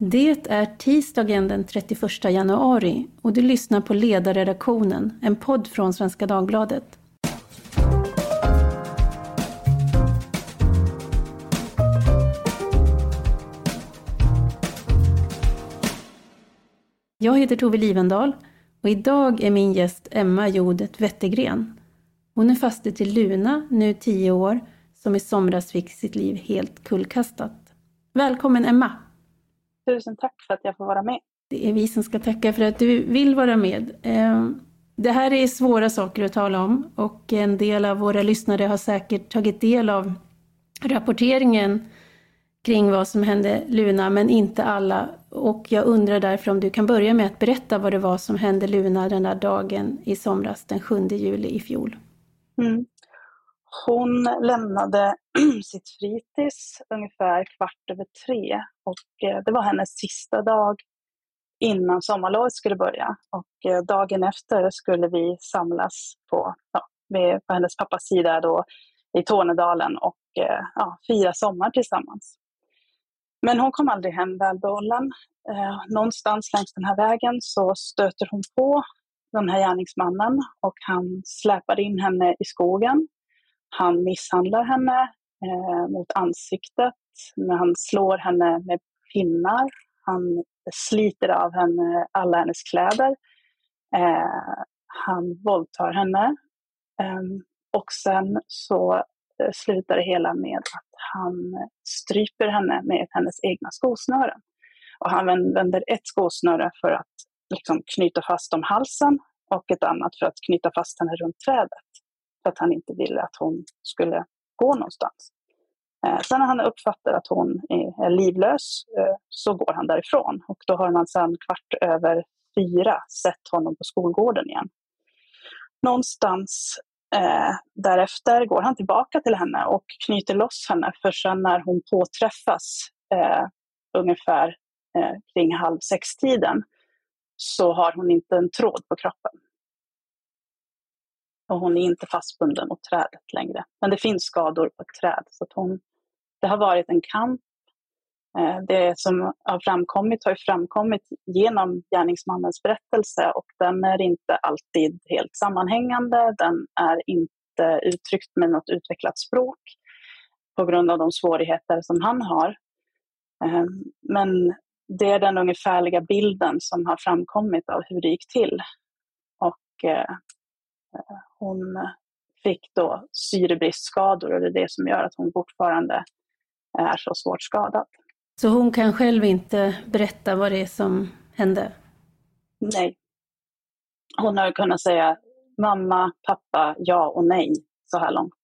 Det är tisdagen den 31 januari och du lyssnar på Ledarredaktionen, en podd från Svenska Dagbladet. Jag heter Tove Livendal och idag är min gäst Emma Jodet Wettergren. Hon är faste till Luna, nu 10 år, som i somras fick sitt liv helt kullkastat. Välkommen Emma! Tusen tack för att jag får vara med. Det är vi som ska tacka för att du vill vara med. Ehm, det här är svåra saker att tala om och en del av våra lyssnare har säkert tagit del av rapporteringen kring vad som hände Luna, men inte alla. Och jag undrar därför om du kan börja med att berätta vad det var som hände Luna den där dagen i somras, den 7 juli i fjol. Mm. Hon lämnade sitt fritids ungefär kvart över tre och eh, det var hennes sista dag innan sommarlovet skulle börja. Och eh, dagen efter skulle vi samlas på, ja, på hennes pappas sida då, i Tornedalen och eh, ja, fira sommar tillsammans. Men hon kom aldrig hem välbehållen. Eh, någonstans längs den här vägen så stöter hon på den här gärningsmannen och han släpar in henne i skogen han misshandlar henne eh, mot ansiktet, men han slår henne med pinnar. Han sliter av henne alla hennes kläder. Eh, han våldtar henne. Eh, och sen så eh, slutar det hela med att han stryper henne med hennes egna skosnören. Och han använder ett skosnöre för att liksom knyta fast om halsen och ett annat för att knyta fast henne runt trädet för att han inte ville att hon skulle gå någonstans. Eh, sen när han uppfattar att hon är livlös eh, så går han därifrån och då har man sedan kvart över fyra sett honom på skolgården igen. Någonstans eh, därefter går han tillbaka till henne och knyter loss henne för sen när hon påträffas eh, ungefär eh, kring halv sex-tiden så har hon inte en tråd på kroppen. Och hon är inte fastbunden mot trädet längre. Men det finns skador på ett träd. Så hon, det har varit en kamp. Eh, det som har framkommit har framkommit genom gärningsmannens berättelse och den är inte alltid helt sammanhängande. Den är inte uttryckt med något utvecklat språk på grund av de svårigheter som han har. Eh, men det är den ungefärliga bilden som har framkommit av hur det gick till. Och eh, hon fick då syrebristskador och det är det som gör att hon fortfarande är så svårt skadad. Så hon kan själv inte berätta vad det är som hände? Nej. Hon har kunnat säga mamma, pappa, ja och nej så här långt.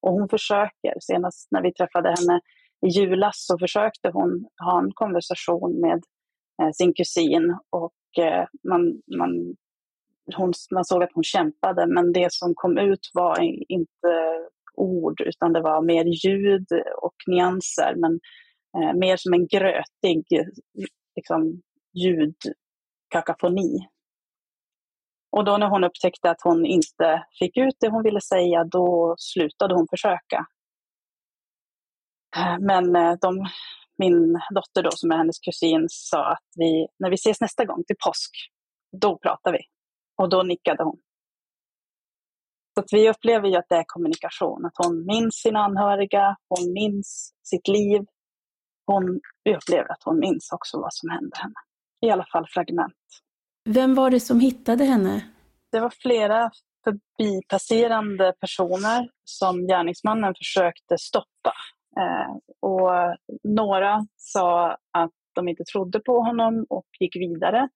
Och hon försöker. Senast när vi träffade henne i julas så försökte hon ha en konversation med eh, sin kusin och eh, man, man hon, man såg att hon kämpade, men det som kom ut var inte ord, utan det var mer ljud och nyanser, men eh, mer som en grötig liksom, ljudkakafoni. Och då när hon upptäckte att hon inte fick ut det hon ville säga, då slutade hon försöka. Eh, men eh, de, min dotter då, som är hennes kusin, sa att vi, när vi ses nästa gång till påsk, då pratar vi. Och då nickade hon. Så vi upplever ju att det är kommunikation, att hon minns sina anhöriga, hon minns sitt liv. Hon, vi upplever att hon minns också vad som hände henne. I alla fall fragment. Vem var det som hittade henne? Det var flera förbipasserande personer som gärningsmannen försökte stoppa. Eh, och några sa att de inte trodde på honom och gick vidare.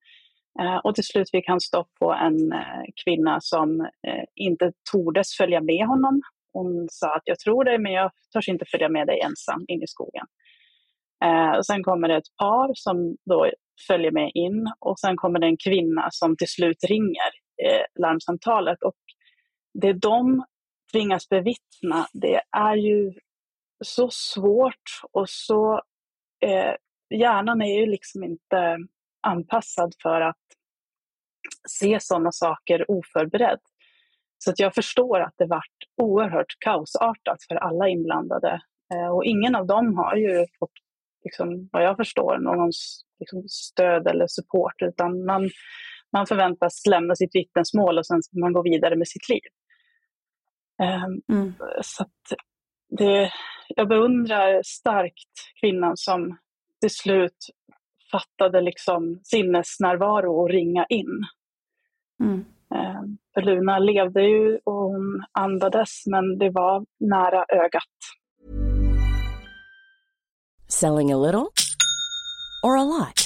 Eh, och till slut fick han stopp på en eh, kvinna som eh, inte tordes följa med honom. Hon sa att jag tror dig men jag törs inte följa med dig ensam in i skogen. Och sen kommer det ett par som då följer med in och sen kommer det en kvinna som till slut ringer larmsamtalet. Och det de tvingas bevittna det är ju så svårt och så... Eh, hjärnan är ju liksom inte anpassad för att se sådana saker oförberedd. Så att jag förstår att det varit oerhört kaosartat för alla inblandade. Eh, och ingen av dem har ju fått liksom, vad jag förstår, någon liksom, stöd eller support, utan man, man förväntas lämna sitt vittnesmål och sen ska man gå vidare med sitt liv. Um, mm. Så det, jag beundrar starkt kvinnan som till slut fattade liksom sinnesnärvaro och ringa in. Mm. Um, för Luna levde ju och hon andades, men det var nära ögat. Selling a little or a lot?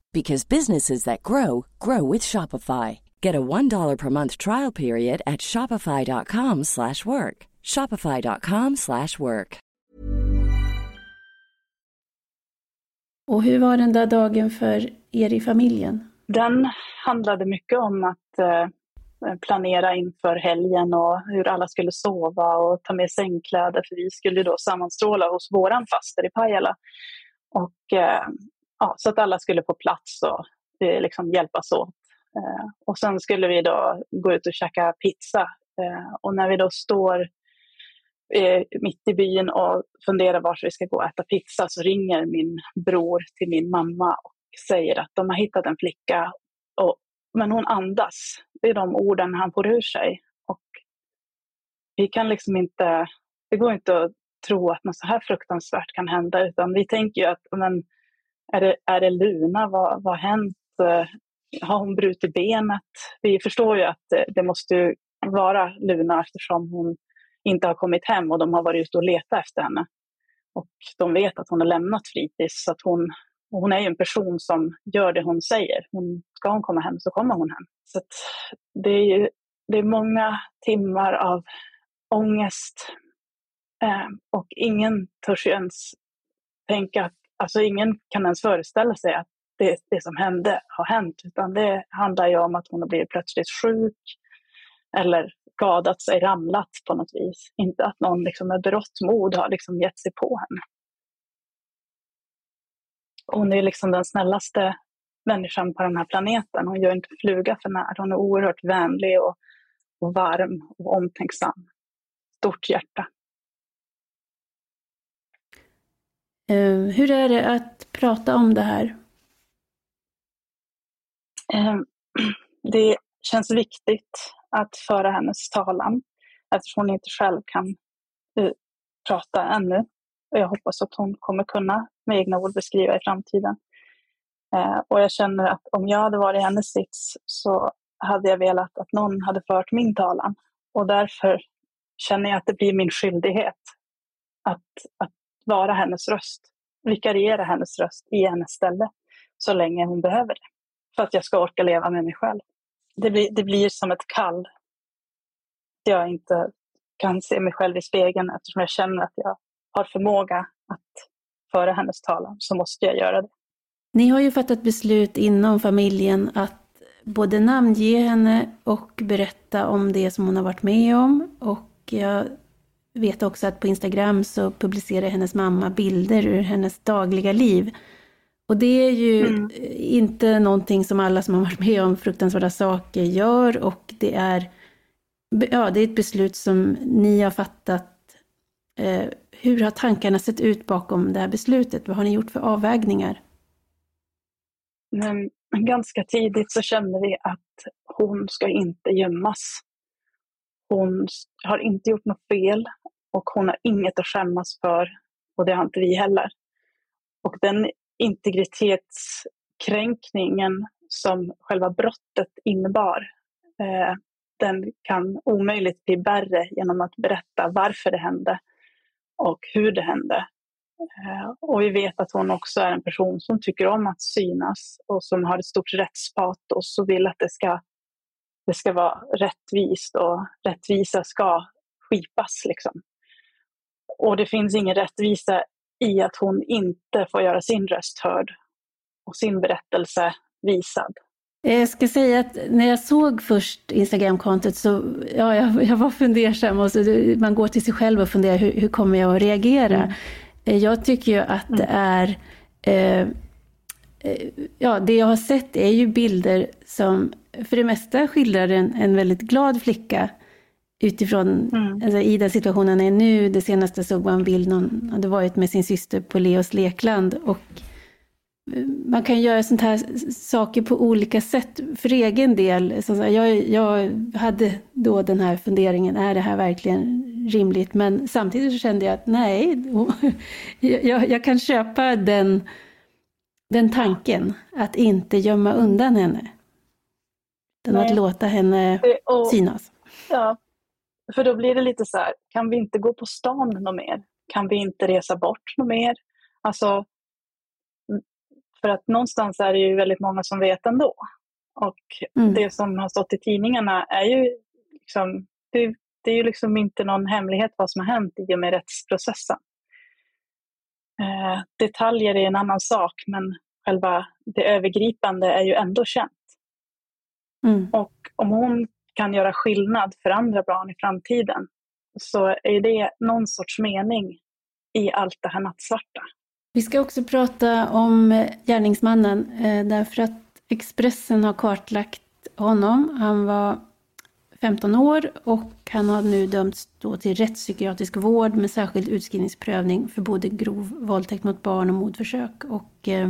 because businesses that grow grow with Shopify. Get a $1 per month trial period at shopify.com/work. shopify.com/work. Och hur var den där dagen för er i familjen? Den handlade mycket om att eh, planera inför helgen och hur alla skulle sova och ta med sängkläder för vi skulle då sammanstråla hos våran faster i Pajala. Och eh, ja, så att alla skulle få plats och eh, liksom hjälpas åt. Eh, och sen skulle vi då gå ut och käka pizza. Eh, och när vi då står eh, mitt i byn och funderar var vi ska gå och äta pizza så ringer min bror till min mamma och säger att de har hittat en flicka, och, men hon andas. Det är de orden han får ur sig. Och vi kan liksom inte, det går inte att tro att något så här fruktansvärt kan hända, utan vi tänker ju att men, är det, är det Luna? Vad, har hänt? Eh, har hon brutit benet? Vi förstår ju att eh, det måste vara Luna eftersom hon inte har kommit hem och de har varit ute och letat efter henne. Och de vet att hon har lämnat fritids. Så att hon, hon är ju en person som gör det hon säger. Hon, ska hon komma hem så kommer hon hem. Så det, är ju, det är många timmar av ångest. Eh, och ingen törs ju ens tänka att Alltså ingen kan ens föreställa sig att det, det som hände har hänt, utan det handlar ju om att hon har blivit plötsligt sjuk eller skadat sig, ramlat på något vis. Inte att någon liksom med berått mod har liksom gett sig på henne. Hon är liksom den snällaste människan på den här planeten. Hon gör inte fluga för när. Hon är oerhört vänlig och, och varm och omtänksam. Stort hjärta. Eh, Eh, hur är det att prata om det här? Eh, det känns viktigt att föra hennes talan eftersom hon inte själv kan eh, prata ännu. Jag hoppas att hon kommer kunna med egna ord beskriva i framtiden. Eh, och jag känner att om jag hade varit i hennes sits så hade jag velat att någon hade fört min talan. Och därför känner jag att det blir min skyldighet att, att vara hennes röst, vikariera hennes röst i hennes ställe så länge hon behöver det. För att jag ska orka leva med mig själv. Det blir, det blir som ett kall. Jag inte kan se mig själv i spegeln eftersom jag känner att jag har förmåga att föra hennes talan så måste jag göra det. Ni har ju fattat beslut inom familjen att både namnge henne och berätta om det som hon har varit med om. Och jag vet också att på Instagram så publicerar hennes mamma bilder ur hennes dagliga liv. Och det är ju mm. inte någonting som alla som har varit med om fruktansvärda saker gör och det är, ja, det är ett beslut som ni har fattat. Eh, hur har tankarna sett ut bakom det här beslutet? Vad har ni gjort för avvägningar? Men ganska tidigt så kände vi att hon ska inte gömmas. Hon har inte gjort något fel och hon har inget att skämmas för och det har inte vi heller. Och den integritetskränkningen som själva brottet innebar, eh, den kan omöjligt bli värre genom att berätta varför det hände och hur det hände. Eh, och vi vet att hon också är en person som tycker om att synas och som har ett stort rättspatos och vill att det ska, det ska vara rättvist och rättvisa ska skipas. Liksom. Och det finns ingen rättvisa i att hon inte får göra sin röst hörd. och sin berättelse visad. Jag ska säga att när jag såg först Instagramkontot så ja, jag, jag var fundersam. Och så, man går till sig själv och funderar, hur, hur kommer jag att reagera? Mm. Eh, jag tycker ju att det mm. är... Eh, eh, ja, det jag har sett är ju bilder som för det mesta skildrar en, en väldigt glad flicka utifrån, mm. alltså, i den situationen han är nu. Det senaste såg man en bild, någon hade varit med sin syster på Leos lekland. Och man kan göra sånt här saker på olika sätt för egen del. Så jag, jag hade då den här funderingen, är det här verkligen rimligt? Men samtidigt så kände jag att nej, jag, jag kan köpa den, den tanken, att inte gömma undan henne. Utan att låta henne och, synas. Ja, för då blir det lite så här, kan vi inte gå på stan något mer? Kan vi inte resa bort något mer? Alltså, för att någonstans är det ju väldigt många som vet ändå. Och mm. det som har stått i tidningarna är ju liksom, det, det, är ju liksom inte någon hemlighet vad som har hänt i och med rättsprocessen. Eh, detaljer är en annan sak, men själva det övergripande är ju ändå känt. Mm. Och om hon kan göra skillnad för andra barn i framtiden så är det någon sorts mening i allt det här nattsvarta. Vi ska också prata om gärningsmannen eh, därför att Expressen har kartlagt honom. Han var 15 år och han har nu dömts då till rättspsykiatrisk vård med särskild utskrivningsprövning för både grov våldtäkt mot barn och mordförsök. Och, eh,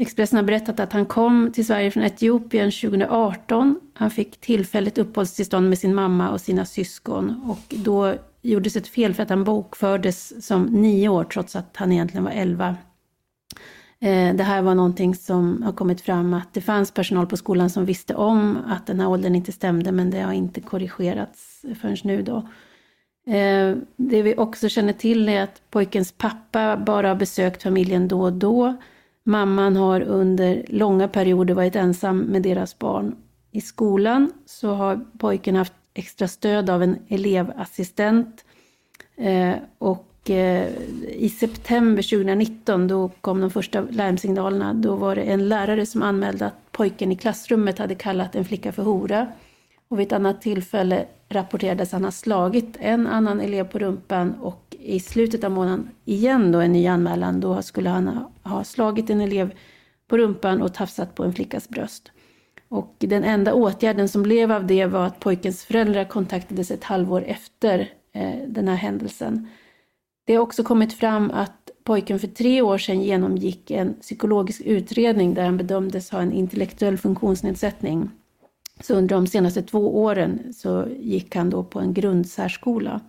Expressen har berättat att han kom till Sverige från Etiopien 2018. Han fick tillfälligt uppehållstillstånd med sin mamma och sina syskon och då gjordes ett fel för att han bokfördes som nio år trots att han egentligen var elva. Eh, det här var någonting som har kommit fram att det fanns personal på skolan som visste om att den här åldern inte stämde men det har inte korrigerats förrän nu då. Eh, det vi också känner till är att pojkens pappa bara har besökt familjen då och då. Mamman har under långa perioder varit ensam med deras barn. I skolan så har pojken haft extra stöd av en elevassistent. Eh, och eh, i september 2019, då kom de första larmsignalerna, då var det en lärare som anmälde att pojken i klassrummet hade kallat en flicka för hora. Och vid ett annat tillfälle rapporterades han ha slagit en annan elev på rumpan och i slutet av månaden igen då en ny anmälan. Då skulle han ha slagit en elev på rumpan och tafsat på en flickas bröst. Och den enda åtgärden som blev av det var att pojkens föräldrar kontaktades ett halvår efter eh, den här händelsen. Det har också kommit fram att pojken för tre år sedan genomgick en psykologisk utredning där han bedömdes ha en intellektuell funktionsnedsättning. Så under de senaste två åren så gick han då på en grundsärskola.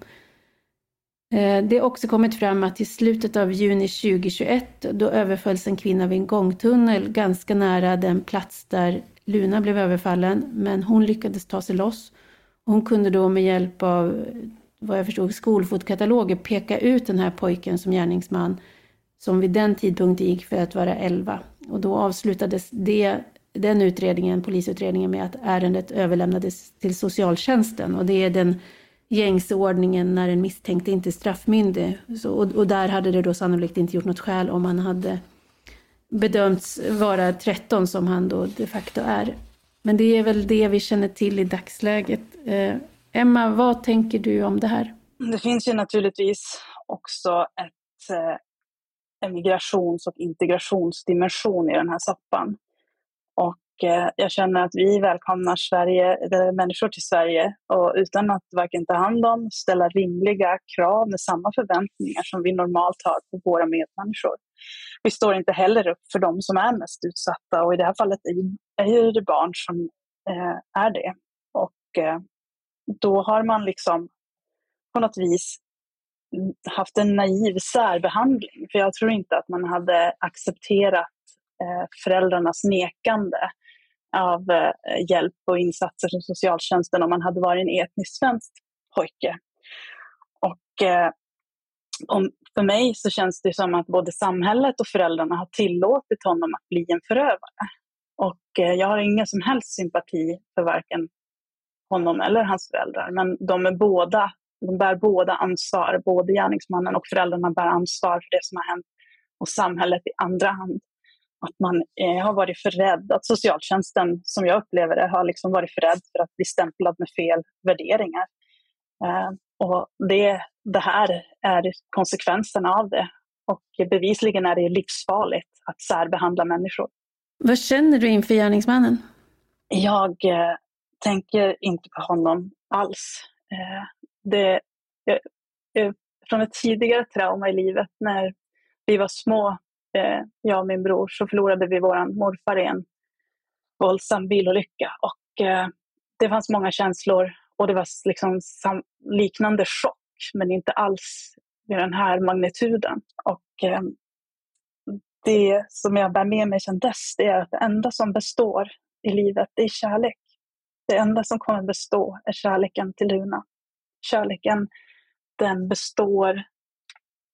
Eh, det har också kommit fram att i slutet av juni 2021 då överfölls en kvinna vid en gångtunnel ganska nära den plats där Luna blev överfallen, men hon lyckades ta sig loss. Hon kunde då med hjälp av, vad jag förstod, skolfotkataloger peka ut den här pojken som gärningsman, som vid den tidpunkten gick för att vara 11. Och då avslutades det, den utredningen, polisutredningen, med att ärendet överlämnades till socialtjänsten. Och det är den gängse ordningen när en misstänkt inte är straffmyndig. Så, och, och där hade det då sannolikt inte gjort något skäl om han hade bedömts vara 13 som han då de facto är. Men det är väl det vi känner till i dagsläget. Eh, Emma, vad tänker du om det här? Det finns ju naturligtvis också ett, eh, en migrations och integrationsdimension i den här soppan. Eh, jag känner att vi välkomnar Sverige, eller människor till Sverige och utan att varken ta hand om, ställa rimliga krav med samma förväntningar som vi normalt har på våra medmänniskor vi står inte heller upp för de som är mest utsatta och i det här fallet är det barn som eh, är det. Och eh, då har man liksom på något vis haft en naiv särbehandling. För jag tror inte att man hade accepterat föräldrarnas nekande av eh, hjälp och insatser från socialtjänsten om man hade varit en etnisk svensk pojke. Och eh, om, för mig så känns det som att både samhället och föräldrarna har tillåtit honom att bli en förövare. Och eh, jag har ingen som helst sympati för varken honom eller hans föräldrar. Men de, är båda, de bär båda ansvar. Både gärningsmannen och föräldrarna bär ansvar för det som har hänt. Och samhället i andra hand att man eh, har varit för rädd, att socialtjänsten, som jag upplever det, har liksom varit för rädd för att bli stämplad med fel värderingar. Eh, och det, det här är konsekvenserna av det. Och bevisligen är det livsfarligt att särbehandla människor. Vad känner du inför gärningsmannen? Jag eh, tänker inte på honom alls. Eh, det, från ett tidigare trauma i livet när vi var små, eh, jag och min bror, så förlorade vi vår morfar i en våldsam bilolycka. Och, eh, det fanns många känslor och det var liksom liknande chock, men inte alls med den här magnituden. Och, eh, det som jag bär med mig sedan dess, det är att det enda som består i livet, det är kärlek. Det enda som kommer bestå är kärleken till Luna. Kärleken, den består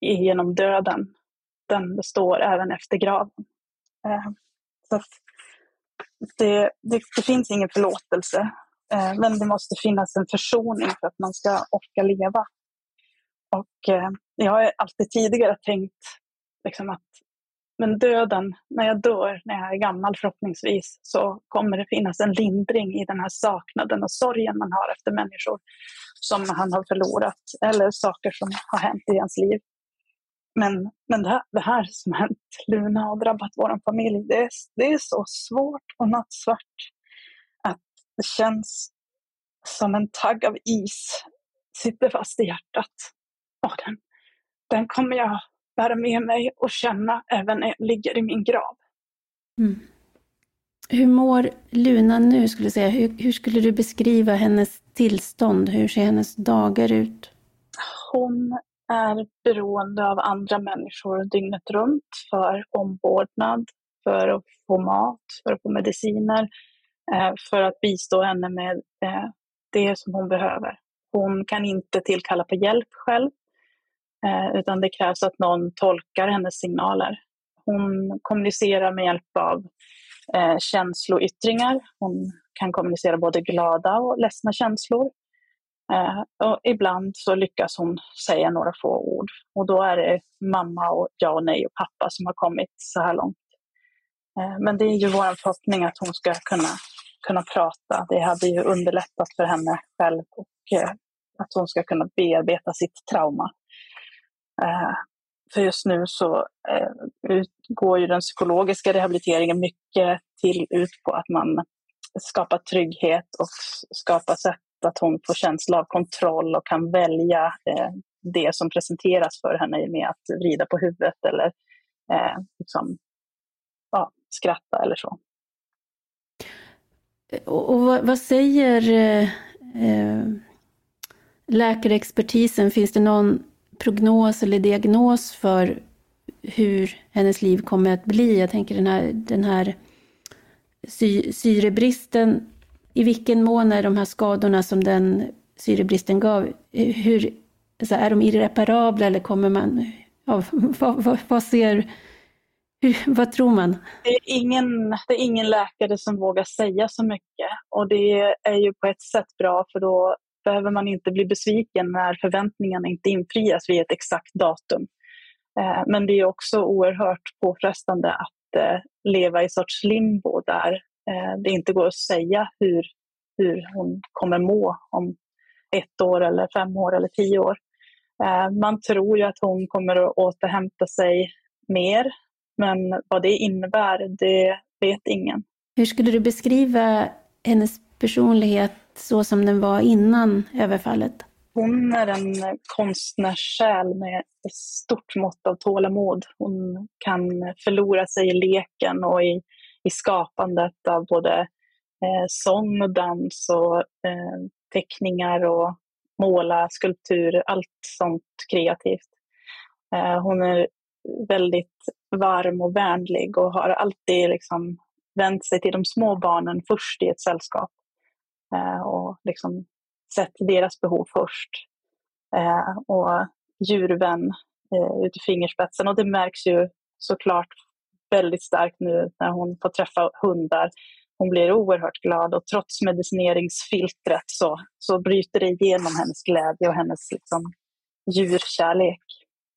genom döden. Den består även efter graven. Eh, så det, det, det, finns ingen förlåtelse, eh, men det måste finnas en försoning för att man ska orka leva. Och eh, jag har alltid tidigare tänkt liksom att men döden, när jag dör, när jag är gammal förhoppningsvis, så kommer det finnas en lindring i den här saknaden och sorgen man har efter människor som han har förlorat eller saker som har hänt i ens liv. Men, men det, här, det här som hänt Luna har drabbat vår familj, det är, det är så svårt och nattsvart att det känns som en tagg av is sitter fast i hjärtat. Och den, den kommer jag bära med mig och känna även när jag ligger i min grav. Mm. Hur mår Luna nu, skulle säga? Hur, hur, skulle du beskriva hennes tillstånd? Hur ser hennes dagar ut? Hon är beroende av andra människor dygnet runt för omvårdnad, för att få mat, för att få mediciner, eh, för att bistå henne med eh, det som hon behöver. Hon kan inte tillkalla på hjälp själv. Eh, utan det krävs att någon tolkar hennes signaler. Hon kommunicerar med hjälp av känsloyttringar. Hon kan kommunicera både glada och ledsna känslor. Eh, och ibland så lyckas hon säga några få ord. Och då är det mamma och jag och nej och pappa som har kommit så här långt. Eh, men det är ju vår förhoppning att hon ska kunna, kunna prata. Det hade ju underlättat för henne själv och eh, att hon ska kunna bearbeta sitt trauma. Eh, för just nu så eh, går ju den psykologiska rehabiliteringen mycket till ut på att man skapar trygghet och skapar sätt att hon får känsla av kontroll och kan välja eh, det som presenteras för henne med att vrida på huvudet eller eh, liksom, ja, skratta eller så. Eh, och, och vad, vad, säger eh, eh, läkarexpertisen? Finns det någon prognos eller diagnos för hur hennes liv kommer att bli. Jag tänker den här, den här sy syrebristen, i vilken mån är de här skadorna som den syrebristen gav, hur, alltså är de irreparabla eller kommer man, ja, vad, vad, vad ser, hur, vad tror man? Det är, ingen, det är ingen läkare som vågar säga så mycket och det är ju på ett sätt bra för då behöver man inte bli besviken när förväntningarna inte infrias vid ett exakt datum. Eh, men det är också oerhört påfrestande att eh, leva i sorts limbo där det inte går att säga hur, hur hon kommer må om ett år eller fem år eller tio år. Man tror ju att hon kommer att återhämta sig mer, men vad det innebär, det vet ingen. Hur skulle du beskriva hennes personlighet så som den var innan överfallet? Hon är en konstnärssjäl med ett stort mått av tålamod. Hon kan förlora sig i leken och i, i skapandet av både eh, sång och dans och eh, teckningar och måla, skulptur, allt sånt kreativt. Eh, hon är väldigt varm och vänlig och har alltid liksom vänt sig till de små barnen först i ett sällskap. Eh, och liksom sett deras behov först. Eh, och djurvän eh, ut i fingerspetsen. Och det märks ju såklart väldigt starkt nu när hon får träffa hundar. Hon blir oerhört glad och trots medicineringsfiltret så, så bryter det igenom hennes glädje och hennes liksom, djurkärlek.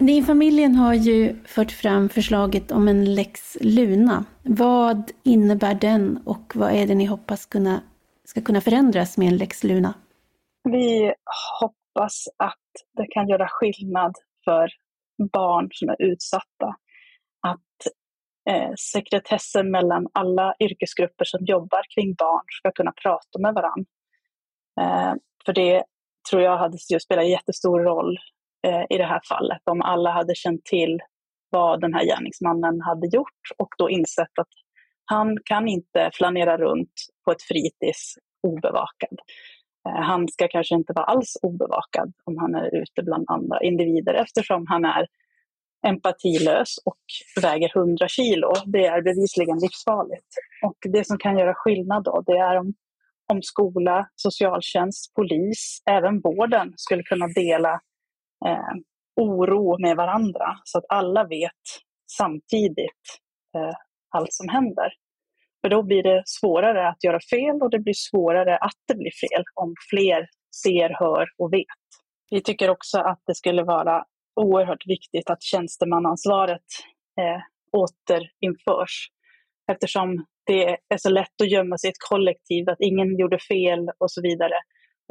I familjen har ju fört fram förslaget om en lex Luna. Vad innebär den och vad är det ni hoppas kunna, ska kunna förändras med en lex Luna? Vi hoppas att det kan göra skillnad för barn som är utsatta. Att eh, sekretessen mellan alla yrkesgrupper som jobbar kring barn ska kunna prata med varandra. Eh, för det tror jag hade spelat jättestor roll eh, i det här fallet om alla hade känt till vad den här gärningsmannen hade gjort och då insett att han kan inte flanera runt på ett fritids obevakad. Eh, han ska kanske inte vara alls obevakad om han är ute bland andra individer eftersom han är empatilös och väger 100 kilo. Det är bevisligen livsfarligt. Och det som kan göra skillnad då, det är om, om skola, socialtjänst, polis, även vården skulle kunna dela eh, oro med varandra så att alla vet samtidigt eh, allt som händer. För då blir det svårare att göra fel och det blir svårare att det blir fel om fler ser, hör och vet. Vi tycker också att det skulle vara oerhört viktigt att tjänstemannaansvaret eh, återinförs. Eftersom det är så lätt att gömma sig i ett kollektiv, att ingen gjorde fel och så vidare.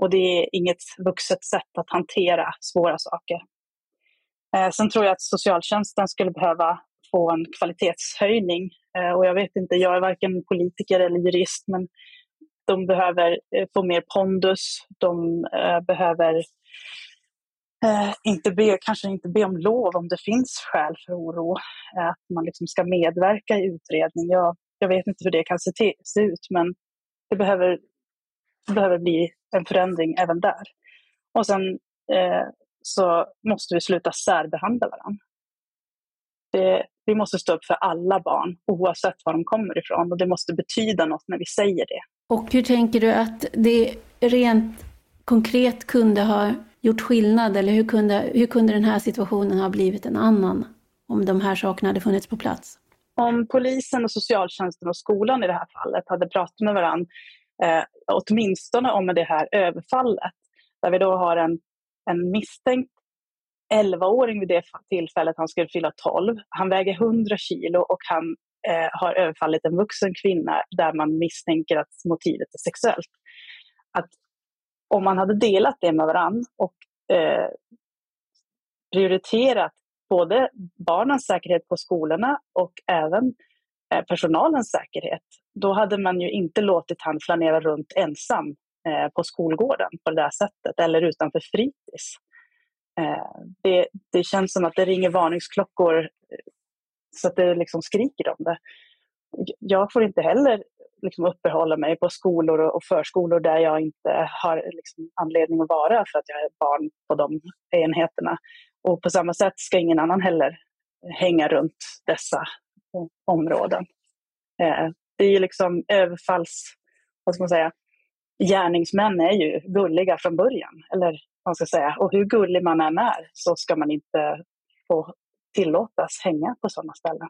Och det är inget vuxet sätt att hantera svåra saker. Eh, sen tror jag att socialtjänsten skulle behöva få en kvalitetshöjning. Eh, och jag vet inte, jag är varken politiker eller jurist, men de behöver eh, få mer pondus. De eh, behöver eh, inte be, kanske inte be om lov om det finns skäl för oro. Eh, att man liksom ska medverka i utredning. Jag, jag vet inte hur det kan se, till, se ut, men det behöver, det behöver bli en förändring även där. Och sen eh, så måste vi sluta särbehandla varandra. Det, vi måste stå upp för alla barn, oavsett var de kommer ifrån. Och det måste betyda något när vi säger det. Och hur tänker du att det rent konkret kunde ha gjort skillnad? Eller hur kunde, hur kunde den här situationen ha blivit en annan om de här sakerna hade funnits på plats? Om polisen, och socialtjänsten och skolan i det här fallet hade pratat med varandra, eh, åtminstone om det här överfallet, där vi då har en, en misstänkt 11-åring vid det tillfället han skulle fylla 12. Han väger 100 kilo och han eh, har överfallit en vuxen kvinna där man misstänker att motivet är sexuellt. Att om man hade delat det med varandra och eh, prioriterat både barnens säkerhet på skolorna och även eh, personalens säkerhet, då hade man ju inte låtit han flanera runt ensam eh, på skolgården på det där sättet eller utanför fritids. Eh, det, det känns som att det ringer varningsklockor eh, så att det liksom skriker om det. Jag får inte heller liksom uppehålla mig på skolor och förskolor där jag inte har liksom anledning att vara för att jag är barn på de enheterna. Och på samma sätt ska ingen annan heller hänga runt dessa eh, områden. Eh, det är ju liksom överfalls... Vad ska man säga? Gärningsmän är ju gulliga från början. Eller man ska säga. Och hur gullig man än är så ska man inte få tillåtas hänga på sådana ställen.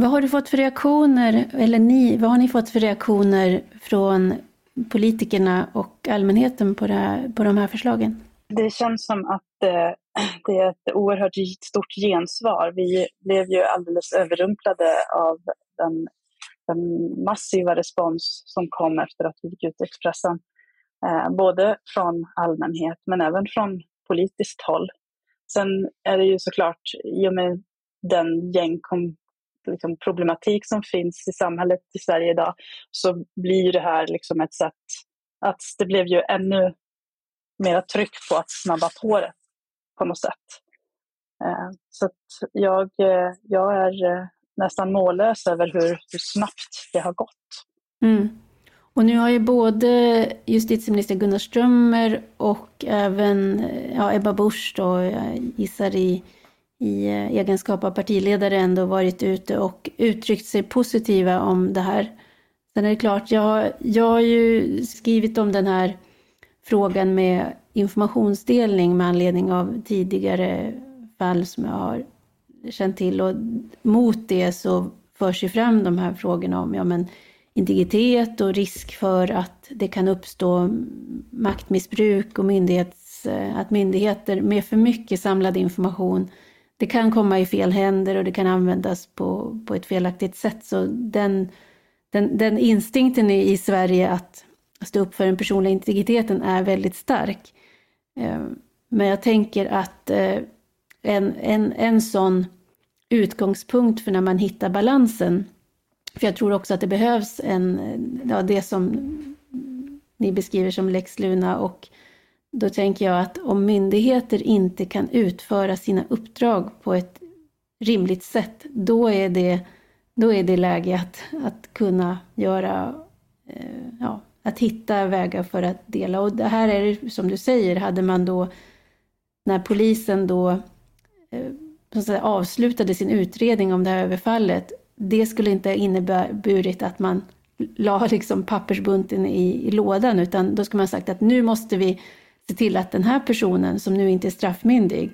Vad har du fått för reaktioner, eller ni, vad har ni fått för reaktioner från politikerna och allmänheten på, det här, på de här förslagen? Det känns som att eh, det är ett oerhört stort gensvar. Vi blev ju alldeles överrumplade av den den massiva respons som kom efter att vi gick ut i Expressen. Eh, både från allmänhet men även från politiskt håll. Sen är det ju såklart, i och med den gängkom, liksom, problematik som finns i samhället i Sverige idag, så blir det här liksom ett sätt att det blev ju ännu mera tryck på att snabba på det på något sätt. Eh, så jag, eh, jag är eh, nästan mållös över hur, hur snabbt det har gått. Mm. Och nu har ju både justitieminister Gunnar Strömmer och även eh, ja, Ebba Busch då, jag gissar i, i eh, egenskap av partiledare ändå varit ute och uttryckt sig positiva om det här. Sen är det klart, jag, jag har ju skrivit om den här frågan med informationsdelning med anledning av tidigare fall som jag har känt till och mot det så förs ju fram de här frågorna om ja, men integritet och risk för att det kan uppstå maktmissbruk och myndighets, eh, att myndigheter med för mycket samlad information det kan komma i fel händer och det kan användas på, på ett felaktigt sätt. Så den, den, den instinkten i, i Sverige att stå upp för den personliga integriteten är väldigt stark. Eh, men jag tänker att eh, en, en, en sån utgångspunkt för när man hittar balansen, för jag tror också att det behövs en, ja, det som ni beskriver som lex Luna och då tänker jag att om myndigheter inte kan utföra sina uppdrag på ett rimligt sätt, då är det, då är det läge att, att kunna göra, eh, ja, att hitta vägar för att dela. Och det här är det som du säger, hade man då, när polisen då eh, säga, avslutade sin utredning om det här överfallet, det skulle inte inneburit att man la liksom pappersbunten i, i lådan, utan då skulle man sagt att nu måste vi se till att den här personen, som nu inte är straffmyndig,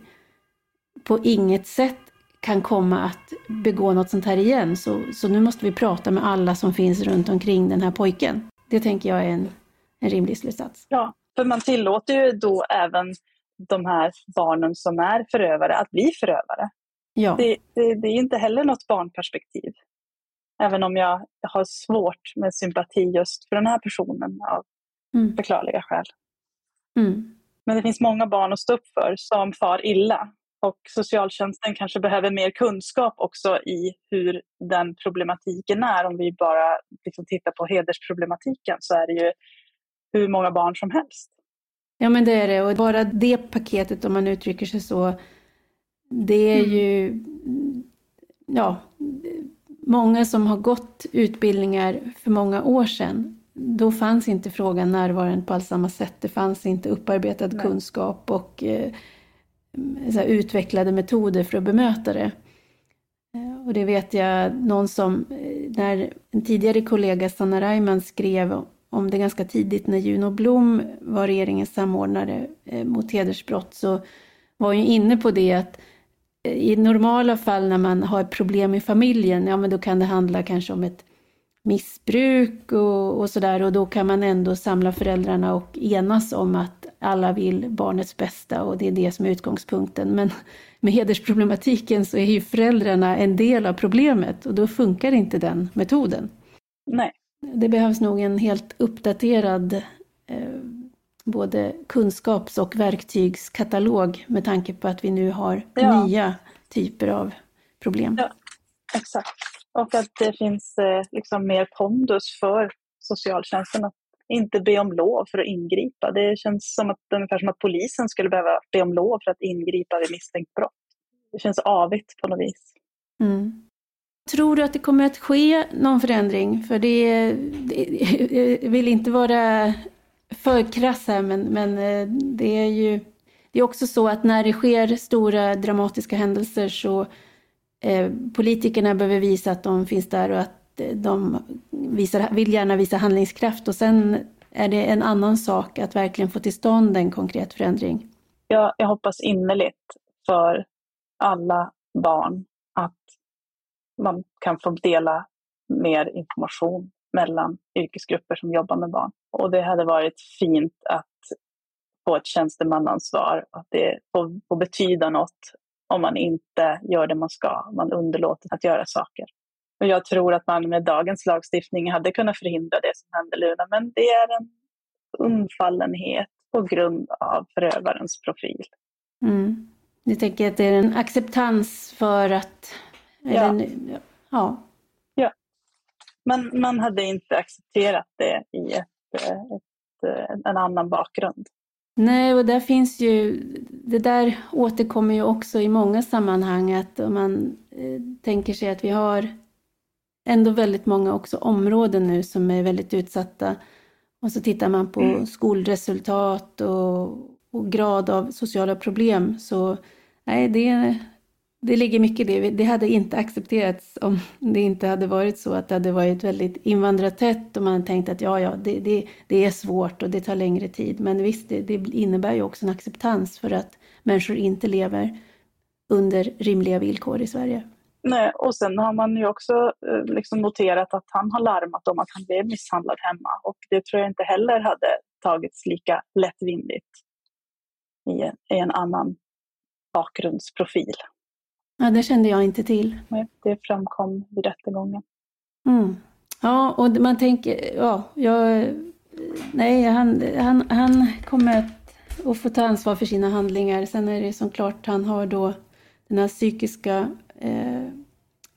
på inget sätt kan komma att begå något sånt här igen. Så, så nu måste vi prata med alla som finns runt omkring den här pojken. Det tänker jag är en, en rimlig slutsats. Ja, för man tillåter ju då även de här barnen som är förövare att bli förövare. Ja. Det, det, det är inte heller något barnperspektiv. Även om jag har svårt med sympati just för den här personen av mm. förklarliga skäl. Mm. Men det finns många barn att stå upp för som far illa. Och socialtjänsten kanske behöver mer kunskap också i hur den problematiken är. Om vi bara liksom tittar på hedersproblematiken så är det ju hur många barn som helst. Ja men det är det och bara det paketet om man uttrycker sig så. Det är mm. ju ja, många som har gått utbildningar för många år sedan då fanns inte frågan närvarande på alls samma sätt. Det fanns inte upparbetad Nej. kunskap och eh, här, utvecklade metoder för att bemöta det. Eh, och det vet jag någon som, eh, när en tidigare kollega, Sanna Reimann, skrev om det ganska tidigt när Juno Blom var regeringens samordnare eh, mot hedersbrott så var hon inne på det att i normala fall när man har problem i familjen, ja men då kan det handla kanske om ett missbruk och, och sådär och då kan man ändå samla föräldrarna och enas om att alla vill barnets bästa och det är det som är utgångspunkten. Men med hedersproblematiken så är ju föräldrarna en del av problemet och då funkar inte den metoden. Nej. Det behövs nog en helt uppdaterad eh, både kunskaps och verktygskatalog med tanke på att vi nu har ja. nya typer av problem. Ja, exakt. Och att det finns eh, liksom mer pondus för socialtjänsten att inte be om lov för att ingripa. Det känns som att, ungefär som att polisen skulle behöva be om lov för att ingripa vid misstänkt brott. Det känns avigt på något vis. Mm. Tror du att det kommer att ske någon förändring? För det, det jag vill inte vara för krass här, men, men eh, det är ju det är också så att när det sker stora dramatiska händelser så Eh, politikerna behöver visa att de finns där och att eh, de visar, vill gärna visa handlingskraft och sen är det en annan sak att verkligen få till stånd en konkret förändring. Jag, jag hoppas innerligt för alla barn att man kan få dela mer information mellan yrkesgrupper som jobbar med barn. Och det hade varit fint att få ett tjänstemannaansvar, att det får, får betyda något om man inte gör det man ska, man underlåter att göra saker. Och jag tror att man med dagens lagstiftning hade kunnat förhindra det som hände Luna, men det är en undfallenhet på grund av förövarens profil. Mm. Du tänker att det är en acceptans för att... Ja. En, ja. ja. Man, man hade inte accepterat det i ett, ett, en annan bakgrund. Nej, och där finns ju, det där återkommer ju också i många sammanhang att om man eh, tänker sig att vi har ändå väldigt många också områden nu som är väldigt utsatta. Och så tittar man på mm. skolresultat och, och, grad av sociala problem. Så nej, det, det ligger mycket i det. Det hade inte accepterats om det inte hade varit så att det hade varit väldigt invandrartätt och man tänkt att ja, ja, det, det, det är svårt och det tar längre tid. Men visst, det, det innebär ju också en acceptans för att människor inte lever under rimliga villkor i Sverige. Nej, och sen har man ju också eh, liksom noterat att han har larmat om att han blev misshandlad hemma och det tror jag inte heller hade tagits lika lättvindigt i en, i en annan bakgrundsprofil. Ja, det kände jag inte till. Nej, det framkom vid rättegången. Mm. Ja, och man tänker, ja, jag, nej, han, han, han kommer att, att få ta ansvar för sina handlingar. Sen är det som klart, han har då den här psykiska eh,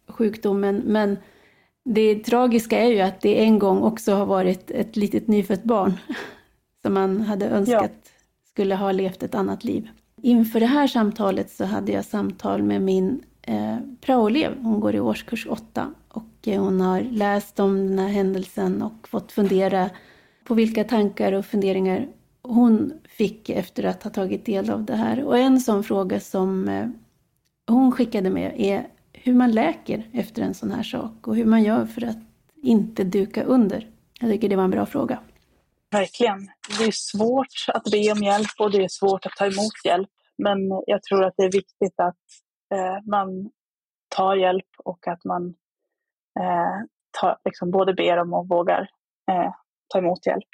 sjukdomen. Men det tragiska är ju att det en gång också har varit ett litet nyfött barn som man hade önskat ja. skulle ha levt ett annat liv. Inför det här samtalet så hade jag samtal med min eh, praoelev. Hon går i årskurs 8 och eh, hon har läst om den här händelsen och fått fundera på vilka tankar och funderingar hon fick efter att ha tagit del av det här. Och en sån fråga som eh, hon skickade med är hur man läker efter en sån här sak och hur man gör för att inte duka under. Jag tycker det var en bra fråga. Verkligen. Det är svårt att be om hjälp och det är svårt att ta emot hjälp. Men jag tror att det är viktigt att eh, man tar hjälp och att man eh, tar, liksom både ber om och vågar eh, ta emot hjälp.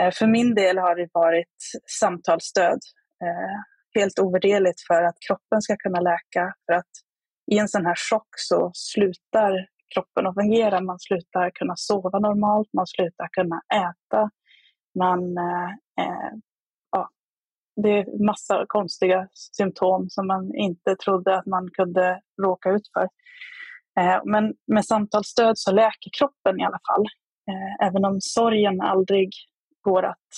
Eh, för min del har det varit samtalsstöd. Eh, helt ovärderligt för att kroppen ska kunna läka. För att i en sån här chock så slutar kroppen att fungera. Man slutar kunna sova normalt, man slutar kunna äta. Man, eh, eh, ja, det är massa konstiga symptom som man inte trodde att man kunde råka ut för. Eh, men med samtalsstöd så läker kroppen i alla fall. Eh, även om sorgen aldrig går att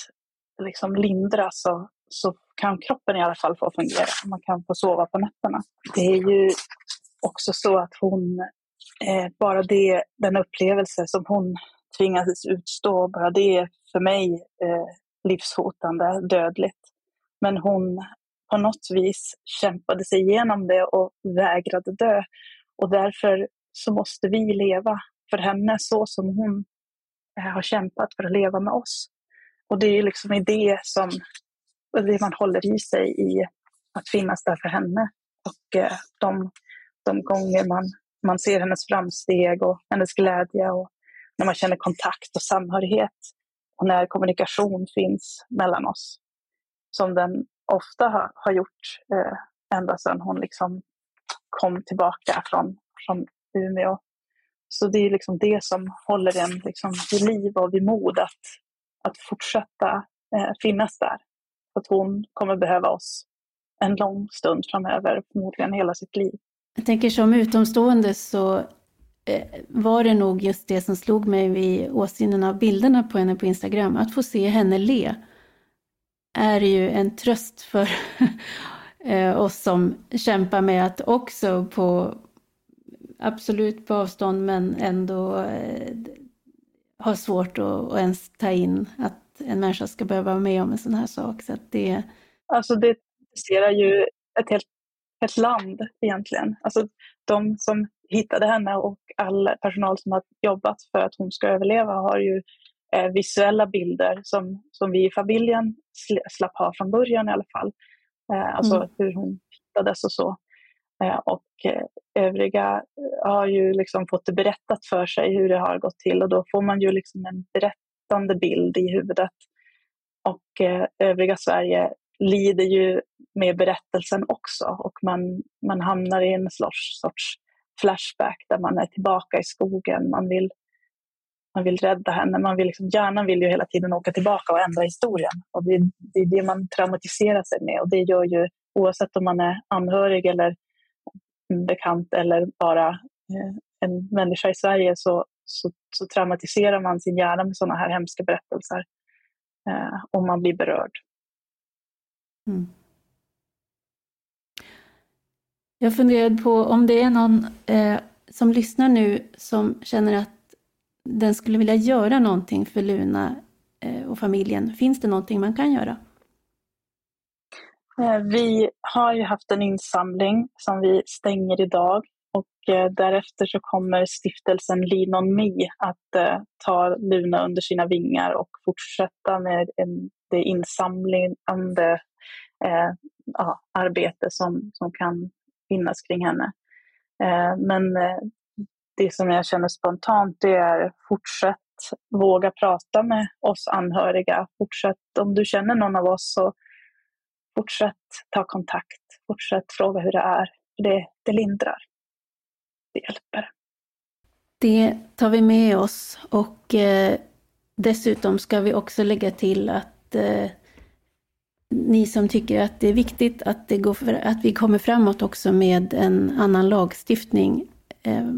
liksom lindra så, så kan kroppen i alla fall få fungera. Man kan få sova på nätterna. Det är ju också så att hon, eh, bara det, den upplevelse som hon tvingades utstå, bara det är för mig eh, livshotande, dödligt. Men hon på något vis kämpade sig igenom det och vägrade dö. Och därför så måste vi leva för henne så som hon eh, har kämpat för att leva med oss. Och det är liksom i det som det man håller i sig i att finnas där för henne. Och eh, de de gånger man, man ser hennes framsteg och hennes glädje och när man känner kontakt och samhörighet och när kommunikation finns mellan oss. Som den ofta har, har gjort eh, ända sedan hon liksom kom tillbaka från, från Umeå. Så det är liksom det som håller en liksom vid liv och vid mod att, att fortsätta eh, finnas där. Att hon kommer behöva oss en lång stund framöver, förmodligen hela sitt liv. Jag tänker som utomstående så Eh, var det nog just det som slog mig vid åsynen av bilderna på henne på Instagram. Att få se henne le är ju en tröst för eh, oss som kämpar med att också på absolut på avstånd men ändå eh, ha svårt att, att ens ta in att en människa ska behöva vara med om en sån här sak. Så det... Alltså det ser ju ett helt ett land egentligen. Alltså de som hittade henne och all personal som har jobbat för att hon ska överleva har ju eh, visuella bilder som, som vi i familjen slapp ha från början i alla fall. Eh, alltså mm. hur hon hittades och så. Eh, och eh, övriga har ju liksom fått det berättat för sig hur det har gått till och då får man ju liksom en berättande bild i huvudet. Och eh, övriga Sverige lider ju med berättelsen också och man, man hamnar i en sorts, sorts flashback där man är tillbaka i skogen. Man vill, man vill rädda henne. Man vill liksom, hjärnan vill ju hela tiden åka tillbaka och ändra historien. Och det, det är det man traumatiserar sig med och det gör ju oavsett om man är anhörig eller bekant eller bara eh, en människa i Sverige så, så, så, traumatiserar man sin hjärna med sådana här hemska berättelser. Eh, och man blir berörd. Mm. Jag funderade på om det är någon eh, som lyssnar nu som känner att den skulle vilja göra någonting för Luna eh, och familjen, finns det någonting man kan göra? Eh, vi har ju haft en insamling som vi stänger idag och eh, därefter så kommer stiftelsen Lean on Me att eh, ta Luna under sina vingar och fortsätta med det insamlande eh, ja, arbete som, som kan finnas kring henne. Eh, men eh, det som jag känner spontant det är fortsätt våga prata med oss anhöriga. Fortsätt, om du känner någon av oss så fortsätt ta kontakt. Fortsätt fråga hur det är. Det, det lindrar. Det hjälper. Det tar vi med oss och eh, dessutom ska vi också lägga till att eh, ni som tycker att det är viktigt att, det går för, att vi kommer framåt också med en annan lagstiftning eh,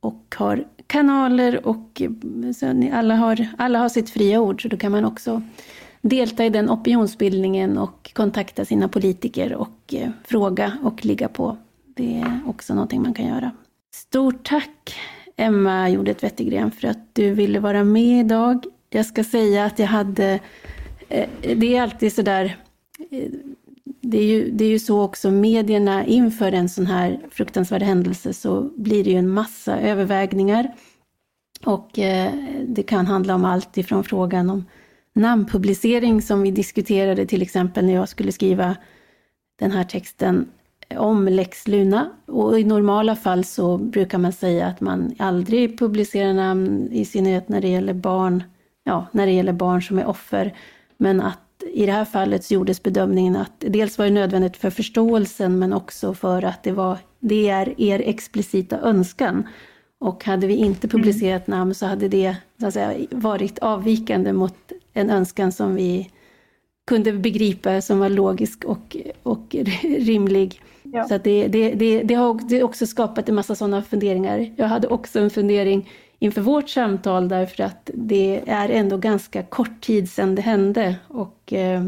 och har kanaler och eh, så ni alla, har, alla har sitt fria ord, så då kan man också delta i den opinionsbildningen och kontakta sina politiker och eh, fråga och ligga på. Det är också någonting man kan göra. Stort tack Emma Jordet Wettergren för att du ville vara med idag. Jag ska säga att jag hade, Eh, det är alltid så där, eh, det är, ju, det är ju så också medierna inför en sån här fruktansvärd händelse så blir det ju en massa övervägningar. Och eh, det kan handla om allt ifrån frågan om namnpublicering som vi diskuterade till exempel när jag skulle skriva den här texten om Lex Luna. Och i normala fall så brukar man säga att man aldrig publicerar namn, i synnerhet när det gäller barn, ja, när det gäller barn som är offer. Men att i det här fallet så gjordes bedömningen att dels var det nödvändigt för förståelsen men också för att det, var, det är er explicita önskan. Och hade vi inte mm. publicerat mm. namn så hade det så att säga, varit avvikande mot en önskan som vi kunde begripa som var logisk och, och rimlig. Ja. Så det, det, det, det, har också skapat en massa sådana funderingar. Jag hade också en fundering inför vårt samtal därför att det är ändå ganska kort tid sedan det hände. Och, eh,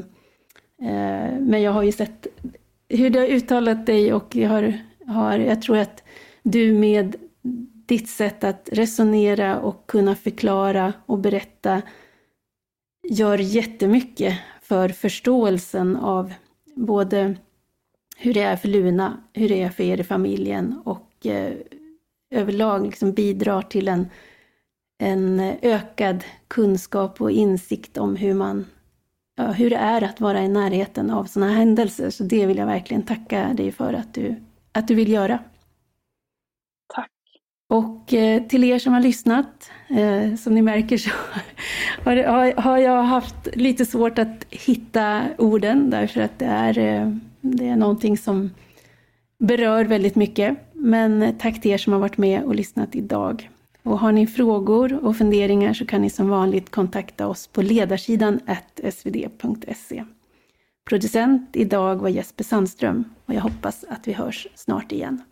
eh, men jag har ju sett hur du har uttalat dig och jag, har, har, jag tror att du med ditt sätt att resonera och kunna förklara och berätta gör jättemycket för förståelsen av både hur det är för Luna, hur det är för er i familjen och eh, överlag liksom bidrar till en, en ökad kunskap och insikt om hur, man, ja, hur det är att vara i närheten av sådana händelser. Så det vill jag verkligen tacka dig för att du, att du vill göra. Tack. Och eh, till er som har lyssnat, eh, som ni märker så har, jag haft lite svårt att hitta orden därför att det är, eh, det är någonting som berör väldigt mycket. Men tack till er som har varit med och lyssnat idag. Och har ni frågor och funderingar så kan ni som vanligt kontakta oss på ledarsidan svd.se. Producent idag var Jesper Sandström och jag hoppas att vi hörs snart igen.